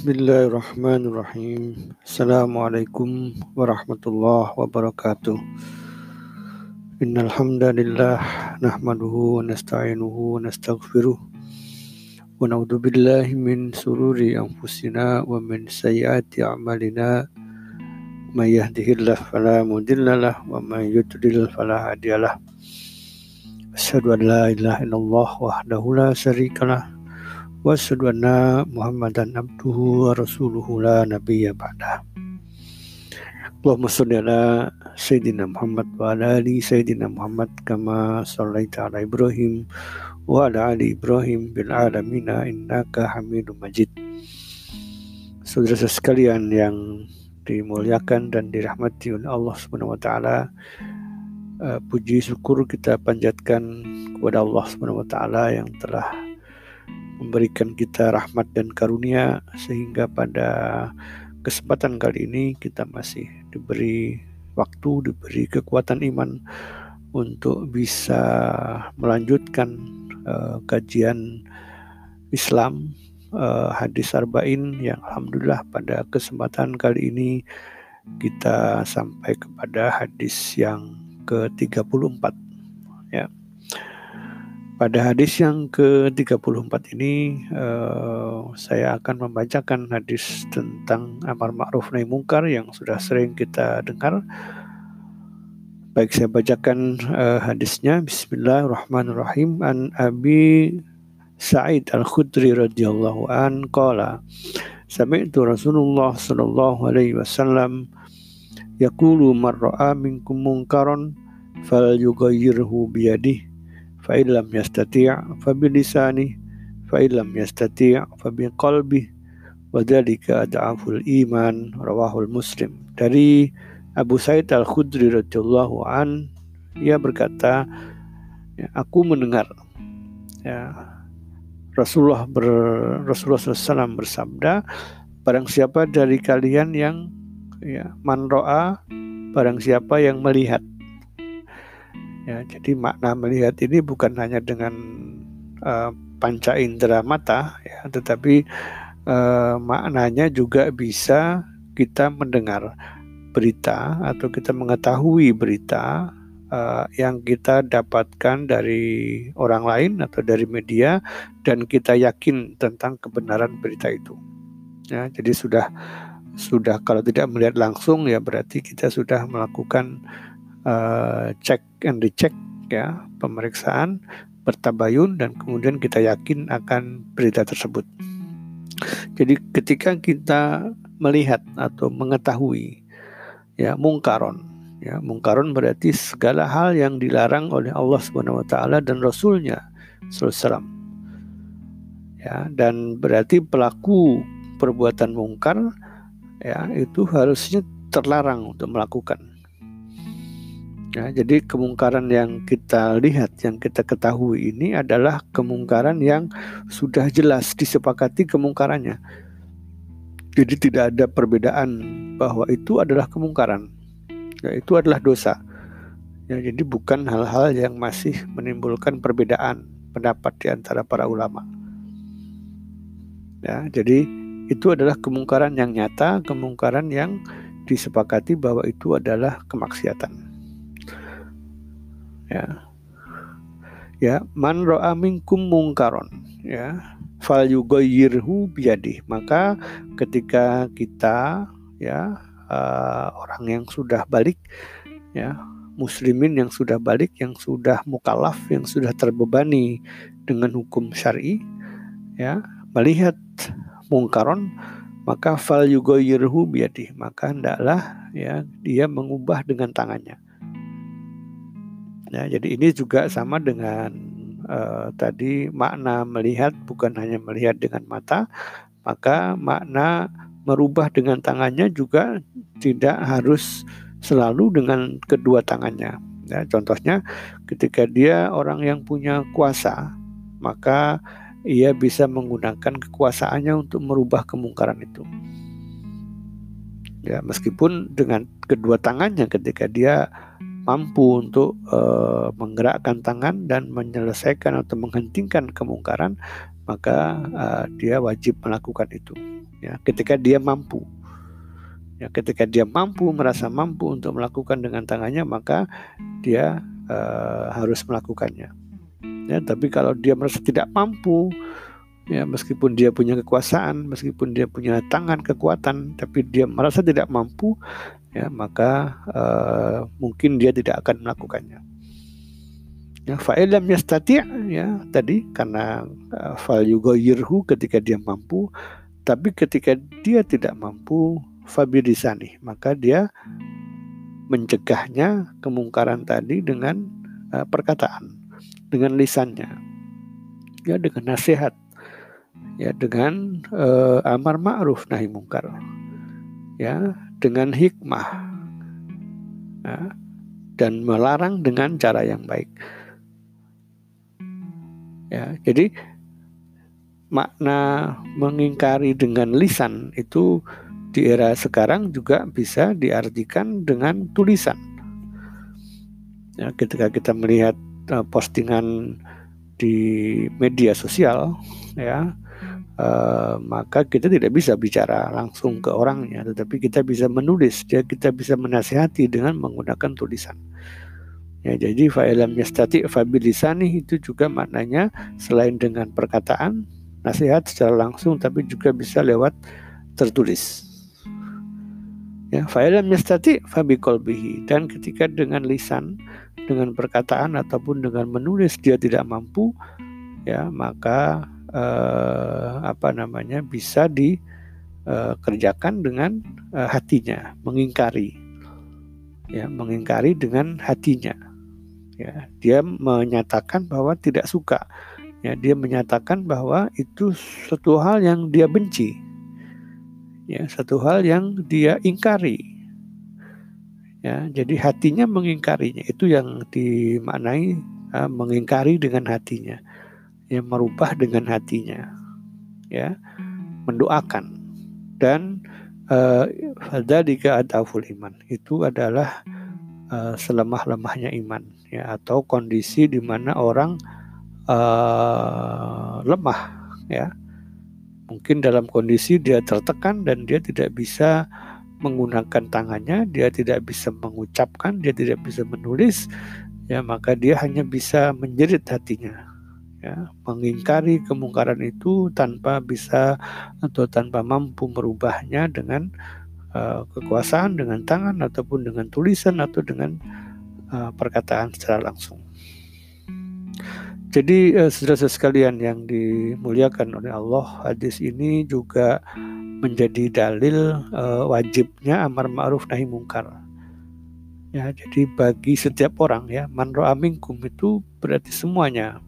Bismillahirrahmanirrahim. Assalamualaikum warahmatullahi wabarakatuh. Innal hamdalillah nahmaduhu wa nasta'inuhu wa nastaghfiruh wa na'udzu billahi min sururi anfusina wa min sayyiati a'malina may yahdihillahu fala mudhillalah wa may yudlil fala hadiyalah. Asyhadu an la ilaha illallah wahdahu la syarikalah wa asyhadu anna Muhammadan abduhu wa rasuluhu la nabiyya ba'da. Allahumma shalli ala sayyidina Muhammad wa ala ali sayyidina Muhammad kama shallaita ala Ibrahim wa ala ali Ibrahim bil alamin innaka Hamidum Majid. Saudara sekalian yang dimuliakan dan dirahmati oleh Allah Subhanahu wa taala, uh, puji syukur kita panjatkan kepada Allah Subhanahu wa taala yang telah memberikan kita rahmat dan karunia sehingga pada kesempatan kali ini kita masih diberi waktu, diberi kekuatan iman untuk bisa melanjutkan uh, kajian Islam uh, hadis arba'in yang alhamdulillah pada kesempatan kali ini kita sampai kepada hadis yang ke-34 ya. Pada hadis yang ke-34 ini uh, saya akan membacakan hadis tentang amar ma'ruf nahi mungkar yang sudah sering kita dengar. Baik saya bacakan uh, hadisnya. Bismillahirrahmanirrahim. An Abi Sa'id Al-Khudri radhiyallahu an qala Sami'tu Rasulullah sallallahu alaihi wasallam yaqulu man ra'a minkum munkaran falyughayyirhu biyadihi fa illam yastati' fa bilisani fa illam yastati' fa biqalbi wa dzalika ad'aful iman rawahul muslim dari Abu Said Al-Khudri radhiyallahu an ia berkata ya, aku mendengar ya Rasulullah ber, Rasulullah SAW bersabda barang siapa dari kalian yang ya manroa barang siapa yang melihat Ya, jadi makna melihat ini bukan hanya dengan uh, panca indera mata, ya, tetapi uh, maknanya juga bisa kita mendengar berita atau kita mengetahui berita uh, yang kita dapatkan dari orang lain atau dari media dan kita yakin tentang kebenaran berita itu. Ya, jadi sudah sudah kalau tidak melihat langsung ya berarti kita sudah melakukan uh, cek and recheck ya pemeriksaan bertabayun dan kemudian kita yakin akan berita tersebut. Jadi ketika kita melihat atau mengetahui ya mungkaron ya mungkaron berarti segala hal yang dilarang oleh Allah Subhanahu wa taala dan rasulnya sallallahu ya dan berarti pelaku perbuatan mungkar ya itu harusnya terlarang untuk melakukan Ya, jadi kemungkaran yang kita lihat, yang kita ketahui ini adalah kemungkaran yang sudah jelas disepakati kemungkarannya. Jadi tidak ada perbedaan bahwa itu adalah kemungkaran, ya, itu adalah dosa. Ya, jadi bukan hal-hal yang masih menimbulkan perbedaan pendapat di antara para ulama. Ya, jadi itu adalah kemungkaran yang nyata, kemungkaran yang disepakati bahwa itu adalah kemaksiatan ya. Ya man ro'a minkum mungkaron. Ya. Fal yughayyirhu biyadih. Maka ketika kita ya uh, orang yang sudah balik ya muslimin yang sudah balik yang sudah mukallaf yang sudah terbebani dengan hukum syar'i ya melihat mungkaron maka fal yughayyirhu biyadih. Maka hendaklah ya dia mengubah dengan tangannya Ya, jadi ini juga sama dengan uh, tadi makna melihat bukan hanya melihat dengan mata, maka makna merubah dengan tangannya juga tidak harus selalu dengan kedua tangannya. Ya, contohnya ketika dia orang yang punya kuasa, maka ia bisa menggunakan kekuasaannya untuk merubah kemungkaran itu. Ya, meskipun dengan kedua tangannya ketika dia mampu untuk uh, menggerakkan tangan dan menyelesaikan atau menghentikan kemungkaran, maka uh, dia wajib melakukan itu. ya ketika dia mampu ya ketika dia mampu merasa mampu untuk melakukan dengan tangannya maka dia uh, harus melakukannya ya tapi kalau dia merasa tidak mampu ya meskipun dia punya kekuasaan meskipun dia punya tangan kekuatan tapi dia merasa tidak mampu ya maka uh, mungkin dia tidak akan melakukannya. Ya fa'ilam yastati ya tadi karena uh, fal yughayirhu ketika dia mampu tapi ketika dia tidak mampu fabilisani maka dia mencegahnya kemungkaran tadi dengan uh, perkataan dengan lisannya. Ya dengan nasihat. Ya dengan uh, amar ma'ruf nahi mungkar. Ya dengan hikmah ya, dan melarang dengan cara yang baik. Ya jadi makna mengingkari dengan lisan itu di era sekarang juga bisa diartikan dengan tulisan. Ya ketika kita melihat uh, postingan di media sosial ya Uh, maka kita tidak bisa bicara langsung ke orangnya, tetapi kita bisa menulis, ya kita bisa menasihati dengan menggunakan tulisan. Ya, jadi fa'ilam yastati fabilisani itu juga maknanya selain dengan perkataan, nasihat secara langsung, tapi juga bisa lewat tertulis. Ya, fa'ilam yastati fabiqolbihi dan ketika dengan lisan, dengan perkataan ataupun dengan menulis dia tidak mampu, ya maka eh, apa namanya bisa dikerjakan eh, dengan eh, hatinya, mengingkari, ya, mengingkari dengan hatinya. Ya, dia menyatakan bahwa tidak suka. Ya, dia menyatakan bahwa itu satu hal yang dia benci. Ya, satu hal yang dia ingkari. Ya, jadi hatinya mengingkarinya itu yang dimaknai uh, mengingkari dengan hatinya yang merubah dengan hatinya ya mendoakan. Dan fadzalika uh, iman itu adalah uh, selemah-lemahnya iman ya atau kondisi di mana orang uh, lemah ya. Mungkin dalam kondisi dia tertekan dan dia tidak bisa menggunakan tangannya dia tidak bisa mengucapkan dia tidak bisa menulis ya maka dia hanya bisa menjerit hatinya ya, mengingkari kemungkaran itu tanpa bisa atau tanpa mampu merubahnya dengan uh, kekuasaan, dengan tangan ataupun dengan tulisan atau dengan uh, perkataan secara langsung. Jadi uh, saudara sekalian yang dimuliakan oleh Allah, hadis ini juga menjadi dalil uh, wajibnya amar ma'ruf nahi mungkar. Ya, jadi bagi setiap orang ya, man minkum itu berarti semuanya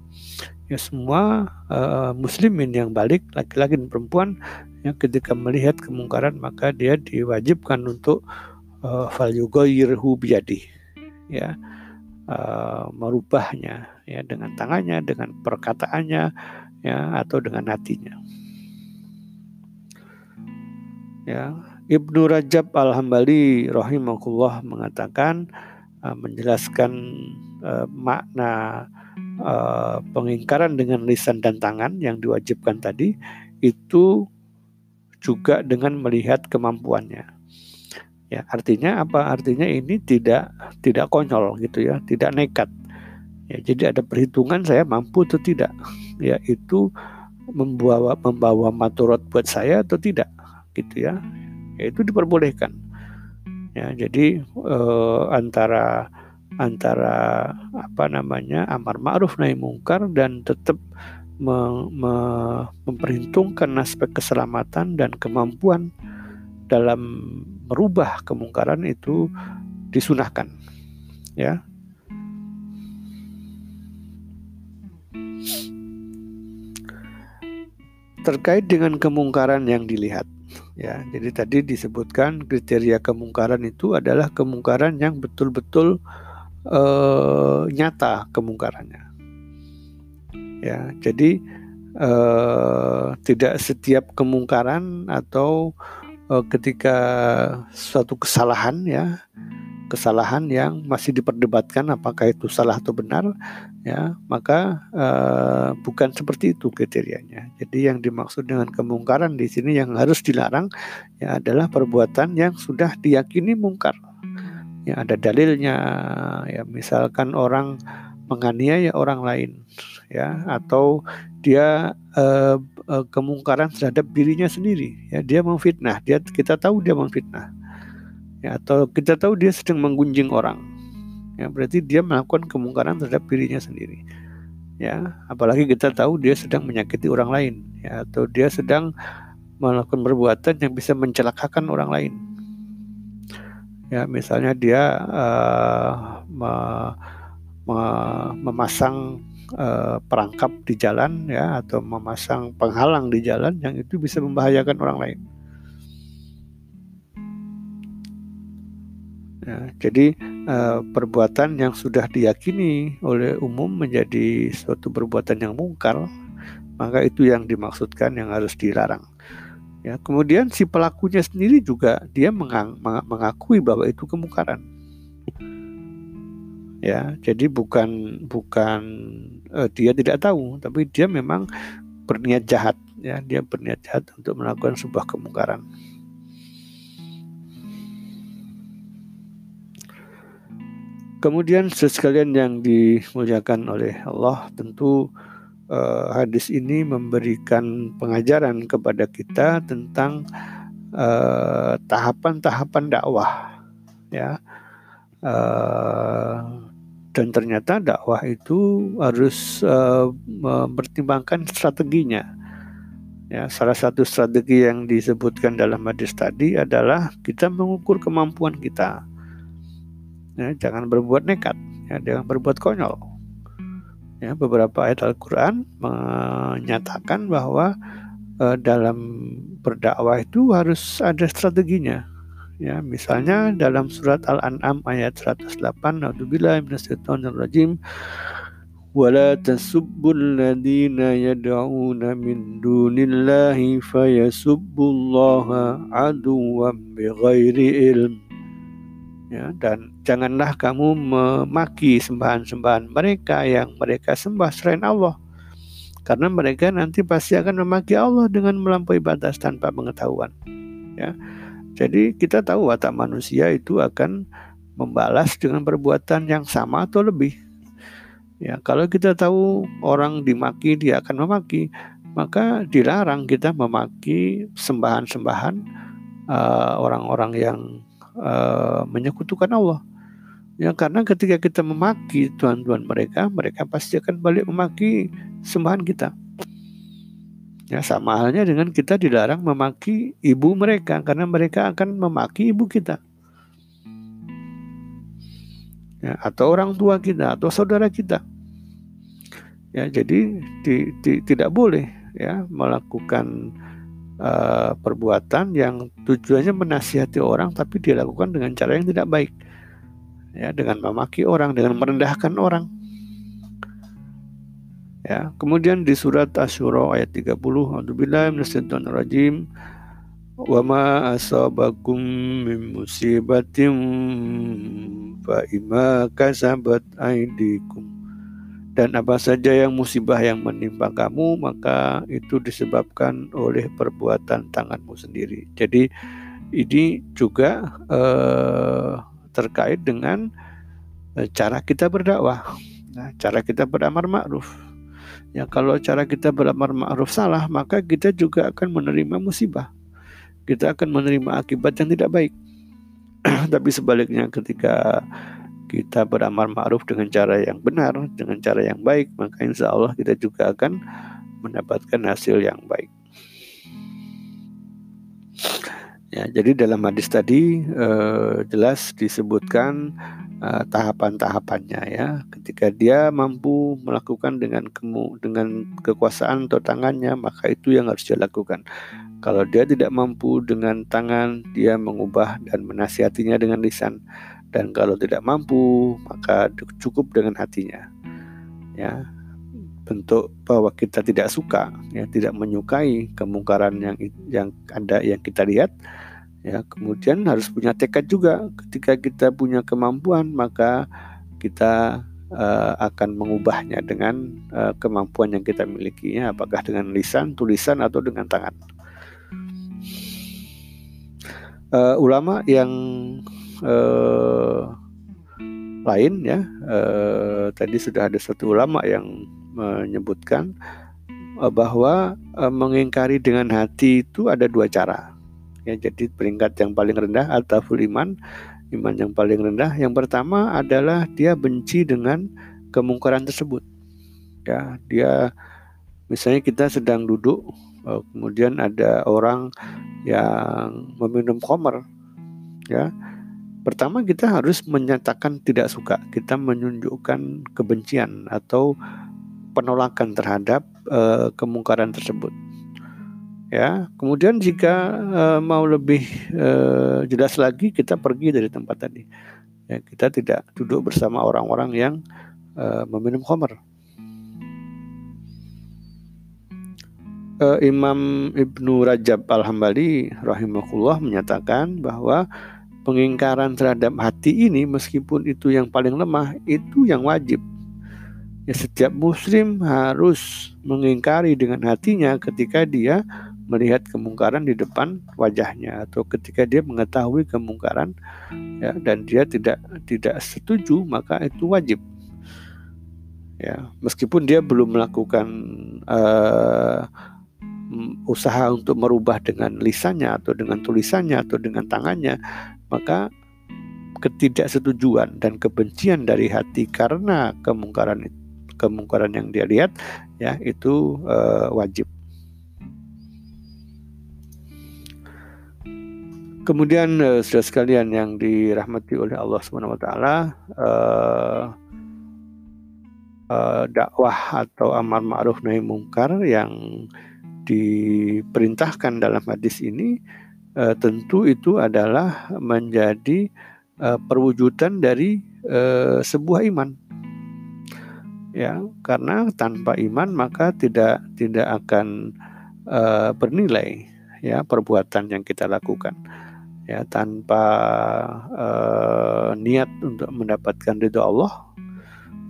ya semua uh, muslimin yang balik laki-laki dan perempuan yang ketika melihat kemungkaran maka dia diwajibkan untuk uh, fal yughayirhu biyadi ya uh, merubahnya ya dengan tangannya dengan perkataannya ya atau dengan hatinya. Ya Ibnu Rajab Al-Hambali rahimahullah mengatakan uh, menjelaskan uh, makna uh, pengingkaran dengan lisan dan tangan yang diwajibkan tadi itu juga dengan melihat kemampuannya. Ya, artinya apa? Artinya ini tidak tidak konyol gitu ya, tidak nekat. Ya, jadi ada perhitungan saya mampu atau tidak. Ya, itu membawa membawa maturot buat saya atau tidak gitu ya. ya itu diperbolehkan. Ya, jadi eh, antara antara apa namanya amar ma'ruf nahi mungkar dan tetap me, me, memperhitungkan aspek keselamatan dan kemampuan dalam merubah kemungkaran itu disunahkan ya. Terkait dengan kemungkaran yang dilihat ya. Jadi tadi disebutkan kriteria kemungkaran itu adalah kemungkaran yang betul-betul uh, nyata kemungkarannya. Ya, jadi uh, tidak setiap kemungkaran atau uh, ketika suatu kesalahan ya kesalahan yang masih diperdebatkan apakah itu salah atau benar ya maka uh, bukan seperti itu kriterianya jadi yang dimaksud dengan kemungkaran di sini yang harus dilarang ya adalah perbuatan yang sudah diyakini mungkar ya ada dalilnya. Ya misalkan orang menganiaya orang lain ya atau dia uh, uh, kemungkaran terhadap dirinya sendiri. Ya dia memfitnah. Dia kita tahu dia memfitnah. Ya atau kita tahu dia sedang menggunjing orang. Ya berarti dia melakukan kemungkaran terhadap dirinya sendiri. Ya apalagi kita tahu dia sedang menyakiti orang lain. Ya atau dia sedang melakukan perbuatan yang bisa mencelakakan orang lain ya misalnya dia uh, me, me, memasang uh, perangkap di jalan ya atau memasang penghalang di jalan yang itu bisa membahayakan orang lain Ya, jadi uh, perbuatan yang sudah diyakini oleh umum menjadi suatu perbuatan yang mungkar, maka itu yang dimaksudkan yang harus dilarang. Ya, kemudian si pelakunya sendiri juga dia mengang, mengakui bahwa itu kemungkaran. Ya, jadi bukan bukan uh, dia tidak tahu, tapi dia memang berniat jahat. Ya, dia berniat jahat untuk melakukan sebuah kemungkaran. Kemudian sekalian yang dimuliakan oleh Allah tentu uh, hadis ini memberikan pengajaran kepada kita tentang eh, tahapan-tahapan uh, dakwah ya. Uh, dan ternyata dakwah itu harus uh, mempertimbangkan strateginya ya. Salah satu strategi yang disebutkan dalam hadis tadi adalah kita mengukur kemampuan kita ya, jangan berbuat nekat ya, jangan berbuat konyol ya beberapa ayat Al-Quran menyatakan bahwa eh, dalam berdakwah itu harus ada strateginya ya misalnya dalam surat Al-An'am ayat 108 Naudzubillah rajim ولا تسبوا الذين يدعون من دون الله فيسبوا الله عدوا بغير علم ya dan janganlah kamu memaki sembahan-sembahan mereka yang mereka sembah selain Allah. Karena mereka nanti pasti akan memaki Allah dengan melampaui batas tanpa pengetahuan ya. Jadi kita tahu watak manusia itu akan membalas dengan perbuatan yang sama atau lebih ya. Kalau kita tahu orang dimaki dia akan memaki maka dilarang kita memaki sembahan-sembahan uh, orang-orang yang uh, menyekutukan Allah. Ya karena ketika kita memaki tuhan-tuhan mereka, mereka pasti akan balik memaki sembahan kita. Ya sama halnya dengan kita dilarang memaki ibu mereka karena mereka akan memaki ibu kita. Ya, atau orang tua kita atau saudara kita. Ya, jadi di, di, tidak boleh ya melakukan uh, perbuatan yang tujuannya menasihati orang tapi dilakukan dengan cara yang tidak baik. Ya dengan memaki orang dengan merendahkan orang. Ya kemudian di surat Asyura ayat 30 Alhamdulillah rajim wa ma asabakum min musibatin fa ima kasabat aidikum dan apa saja yang musibah yang menimpa kamu maka itu disebabkan oleh perbuatan tanganmu sendiri. Jadi ini juga eh, terkait dengan eh, cara kita berdakwah. Nah, cara kita beramar ma'ruf. Ya kalau cara kita beramar ma'ruf salah, maka kita juga akan menerima musibah. Kita akan menerima akibat yang tidak baik. Tapi sebaliknya ketika kita beramar ma'ruf dengan cara yang benar, dengan cara yang baik, maka insya Allah kita juga akan mendapatkan hasil yang baik. Ya, jadi dalam hadis tadi eh, jelas disebutkan eh, tahapan-tahapannya ya. Ketika dia mampu melakukan dengan kemu dengan kekuasaan atau tangannya, maka itu yang harus dia lakukan. Kalau dia tidak mampu dengan tangan, dia mengubah dan menasihatinya dengan lisan dan kalau tidak mampu maka cukup dengan hatinya ya bentuk bahwa kita tidak suka ya tidak menyukai kemungkaran yang yang ada yang kita lihat Ya, kemudian harus punya tekad juga. Ketika kita punya kemampuan, maka kita uh, akan mengubahnya dengan uh, kemampuan yang kita milikinya, apakah dengan lisan, tulisan, atau dengan tangan. Uh, ulama yang uh, lain ya, uh, tadi sudah ada satu ulama yang menyebutkan uh, bahwa uh, mengingkari dengan hati itu ada dua cara. Ya jadi peringkat yang paling rendah atau iman iman yang paling rendah. Yang pertama adalah dia benci dengan kemungkaran tersebut. Ya dia misalnya kita sedang duduk eh, kemudian ada orang yang meminum khamr ya pertama kita harus menyatakan tidak suka. Kita menunjukkan kebencian atau penolakan terhadap uh, kemungkaran tersebut. Ya kemudian jika uh, mau lebih uh, jelas lagi kita pergi dari tempat tadi. Ya kita tidak duduk bersama orang-orang yang uh, meminum khamr. Imam Ibnu Rajab Al-Hambali rahimahullah menyatakan bahwa pengingkaran terhadap hati ini meskipun itu yang paling lemah itu yang wajib. Ya setiap muslim harus mengingkari dengan hatinya ketika dia melihat kemungkaran di depan wajahnya atau ketika dia mengetahui kemungkaran ya dan dia tidak tidak setuju maka itu wajib. Ya meskipun dia belum melakukan uh, usaha untuk merubah dengan lisannya atau dengan tulisannya atau dengan tangannya maka ketidaksetujuan dan kebencian dari hati karena kemungkaran kemungkaran yang dia lihat ya itu uh, wajib. Kemudian uh, saudara sekalian yang dirahmati oleh Allah Subhanahu wa taala uh, dakwah atau amar ma'ruf nahi mungkar yang diperintahkan dalam hadis ini uh, tentu itu adalah menjadi uh, perwujudan dari uh, sebuah iman. Ya, karena tanpa iman maka tidak tidak akan bernilai ya perbuatan yang kita lakukan ya tanpa niat untuk mendapatkan ridho Allah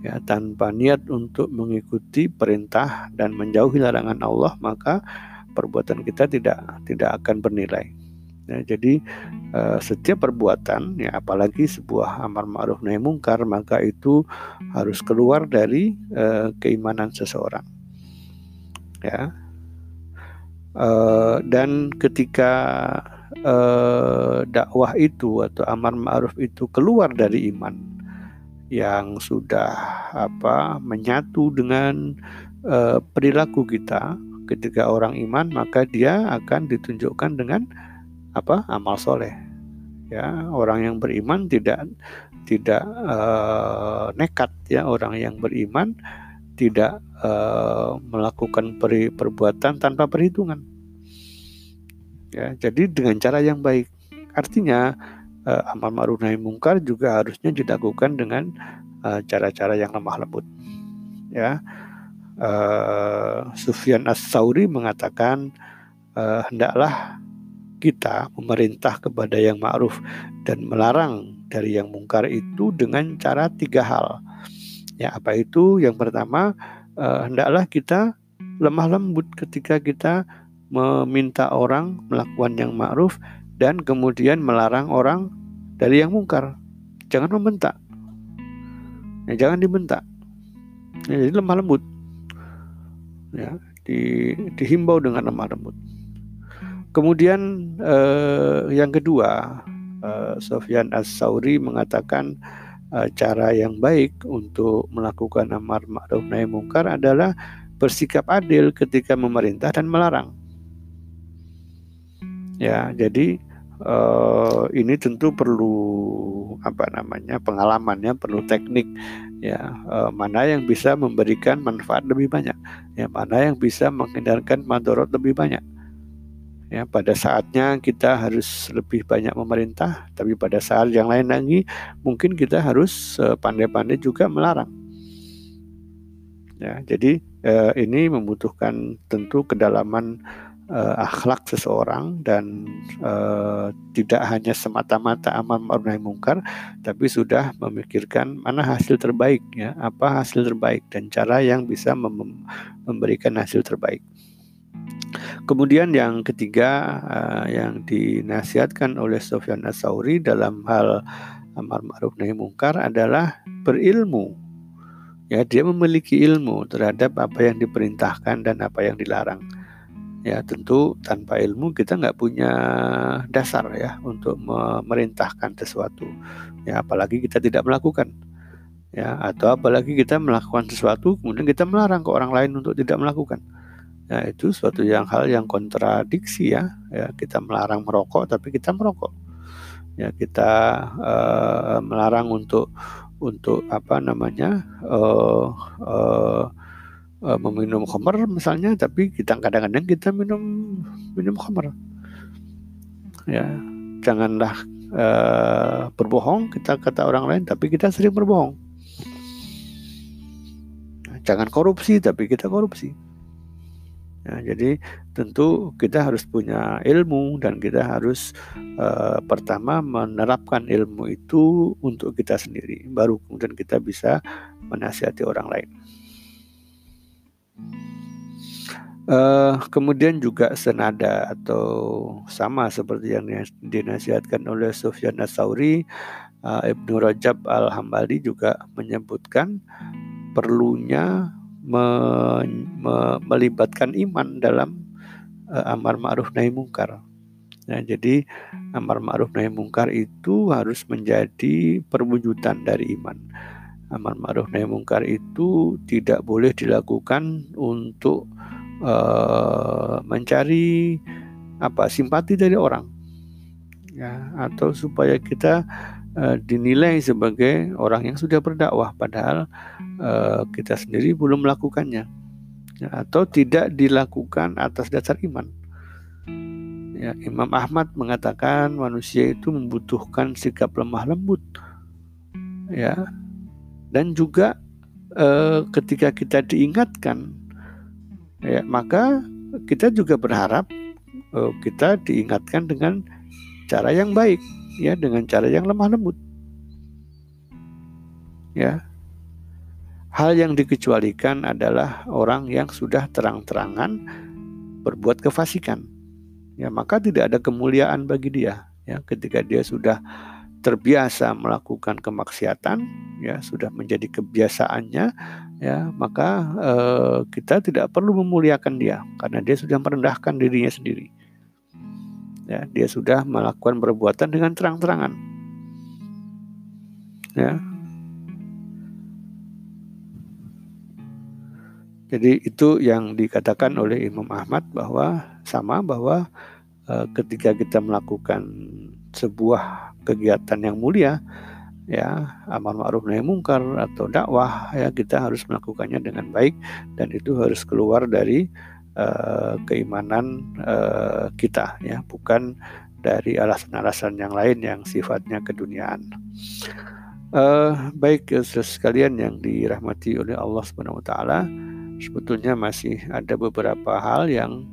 ya tanpa niat untuk mengikuti perintah dan menjauhi larangan Allah maka perbuatan kita tidak tidak akan bernilai. Ya, jadi uh, setiap perbuatan ya apalagi sebuah amar ma'ruf nahi mungkar maka itu harus keluar dari uh, keimanan seseorang. Ya. Uh, dan ketika eh, dakwah itu atau amar ma'ruf itu keluar dari iman yang sudah apa menyatu dengan eh, perilaku kita. Ketika orang iman maka dia akan ditunjukkan dengan apa amal soleh. Ya orang yang beriman tidak tidak uh, nekat. Ya orang yang beriman tidak uh, melakukan peri, perbuatan tanpa perhitungan. Ya, jadi dengan cara yang baik. Artinya uh, amal ma'ruf nahi mungkar juga harusnya dilakukan dengan eh, cara-cara uh, yang lemah lembut. Ya. Uh, Sufyan As-Sauri mengatakan uh, hendaklah kita memerintah kepada yang ma'ruf dan melarang dari yang mungkar itu dengan cara tiga hal. Ya, apa itu? Yang pertama, uh, hendaklah kita lemah lembut ketika kita meminta orang melakukan yang ma'ruf dan kemudian melarang orang dari yang mungkar. Jangan membentak. Ya, jangan dibentak. Ya, jadi lemah lembut. Ya, di, dihimbau dengan lemah lembut. Kemudian eh, yang kedua, eh, Sofyan As-Sauri mengatakan eh, cara yang baik untuk melakukan amar ma'ruf nahi mungkar adalah bersikap adil ketika memerintah dan melarang. Ya, jadi uh, ini tentu perlu apa namanya pengalamannya perlu teknik. Ya uh, mana yang bisa memberikan manfaat lebih banyak. Ya mana yang bisa menghindarkan madorot lebih banyak. Ya pada saatnya kita harus lebih banyak memerintah tapi pada saat yang lain lagi mungkin kita harus pandai pandai-pandai juga melarang. Ya jadi uh, ini membutuhkan tentu kedalaman uh, akhlak seseorang dan uh, tidak hanya semata-mata amar ma'ruf nahi mungkar tapi sudah memikirkan mana hasil terbaik ya apa hasil terbaik dan cara yang bisa mem memberikan hasil terbaik Kemudian yang ketiga uh, yang dinasihatkan oleh Sofyan Asauri dalam hal amar ma'ruf nahi mungkar adalah berilmu. Ya, dia memiliki ilmu terhadap apa yang diperintahkan dan apa yang dilarang. Ya, tentu tanpa ilmu kita nggak punya dasar ya untuk memerintahkan sesuatu. Ya, apalagi kita tidak melakukan. Ya, atau apalagi kita melakukan sesuatu kemudian kita melarang ke orang lain untuk tidak melakukan Nah, itu suatu yang hal yang kontradiksi ya. Ya, kita melarang merokok tapi kita merokok. Ya, kita uh, melarang untuk untuk apa namanya? Uh, uh, uh, meminum khamar misalnya tapi kita kadang-kadang kita minum minum khamar. Ya, janganlah uh, berbohong kita kata orang lain tapi kita sering berbohong. Jangan korupsi tapi kita korupsi. Ya, jadi tentu kita harus punya ilmu dan kita harus uh, pertama menerapkan ilmu itu untuk kita sendiri, baru kemudian kita bisa menasihati orang lain. Uh, kemudian juga senada atau sama seperti yang dinasihatkan oleh Sufyan Asauri, uh, Ibnu Rajab Al Hambali juga menyebutkan perlunya me, me, melibatkan iman dalam uh, amar ma'ruf nahi mungkar. Nah, jadi amar ma'ruf nahi mungkar itu harus menjadi perwujudan dari iman. Amar ma'ruf nahi mungkar itu tidak boleh dilakukan untuk uh, mencari apa simpati dari orang. Ya atau supaya kita uh, dinilai sebagai orang yang sudah berdakwah padahal uh, kita sendiri belum melakukannya. Ya, atau tidak dilakukan atas dasar iman. Ya, Imam Ahmad mengatakan manusia itu membutuhkan sikap lemah lembut, ya, dan juga uh, ketika kita diingatkan, ya, maka kita juga berharap uh, kita diingatkan dengan cara yang baik ya dengan cara yang lemah lembut. Ya. Hal yang dikecualikan adalah orang yang sudah terang-terangan berbuat kefasikan. Ya, maka tidak ada kemuliaan bagi dia ya ketika dia sudah terbiasa melakukan kemaksiatan ya sudah menjadi kebiasaannya ya maka eh, kita tidak perlu memuliakan dia karena dia sudah merendahkan dirinya sendiri. Ya dia sudah melakukan perbuatan dengan terang-terangan. Ya. Jadi itu yang dikatakan oleh Imam Ahmad bahwa sama bahwa e, ketika kita melakukan sebuah kegiatan yang mulia ya amar ma'ruf nahi mungkar atau dakwah ya kita harus melakukannya dengan baik dan itu harus keluar dari uh, keimanan uh, kita ya bukan dari alasan-alasan yang lain yang sifatnya keduniaan. Uh, baik sekalian yang dirahmati oleh Allah Subhanahu wa taala, sebetulnya masih ada beberapa hal yang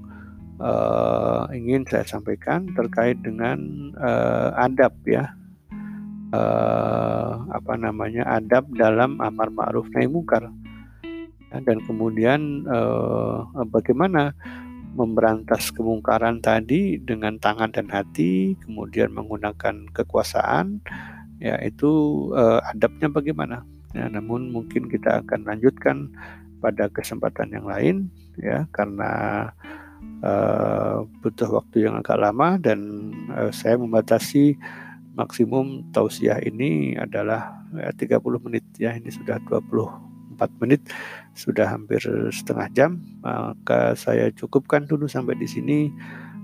uh, ingin saya sampaikan terkait dengan uh, adab ya. Uh, apa namanya adab dalam amar ma'ruf nahi mungkar dan kemudian eh, bagaimana memberantas kemungkaran tadi dengan tangan dan hati, kemudian menggunakan kekuasaan, ya itu eh, adabnya bagaimana? Ya, namun mungkin kita akan lanjutkan pada kesempatan yang lain, ya karena eh, butuh waktu yang agak lama dan eh, saya membatasi maksimum tausiah ini adalah ya, 30 menit ya. Ini sudah 20 4 menit sudah hampir setengah jam. Maka saya cukupkan dulu sampai di sini.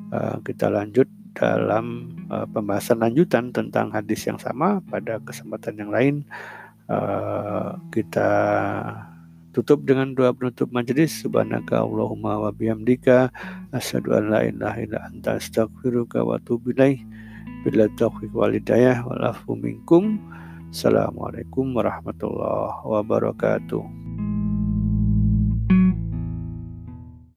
Uh, kita lanjut dalam uh, pembahasan lanjutan tentang hadis yang sama pada kesempatan yang lain. Uh, kita tutup dengan doa penutup majelis subhanaka allahumma wa bihamdika asyhadu an la ilaha illa anta astaghfiruka wa atubu ilaik bila taufiq wal hidayah wal afu minkum. Assalamualaikum warahmatullahi wabarakatuh.